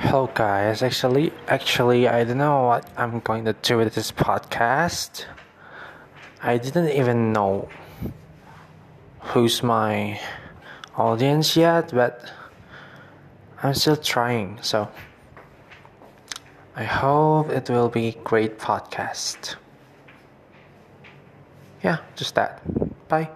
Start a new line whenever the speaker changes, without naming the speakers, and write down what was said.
Hello guys, actually actually I don't know what I'm going to do with this podcast. I didn't even know who's my audience yet, but I'm still trying, so I hope it will be great podcast. Yeah, just that. Bye.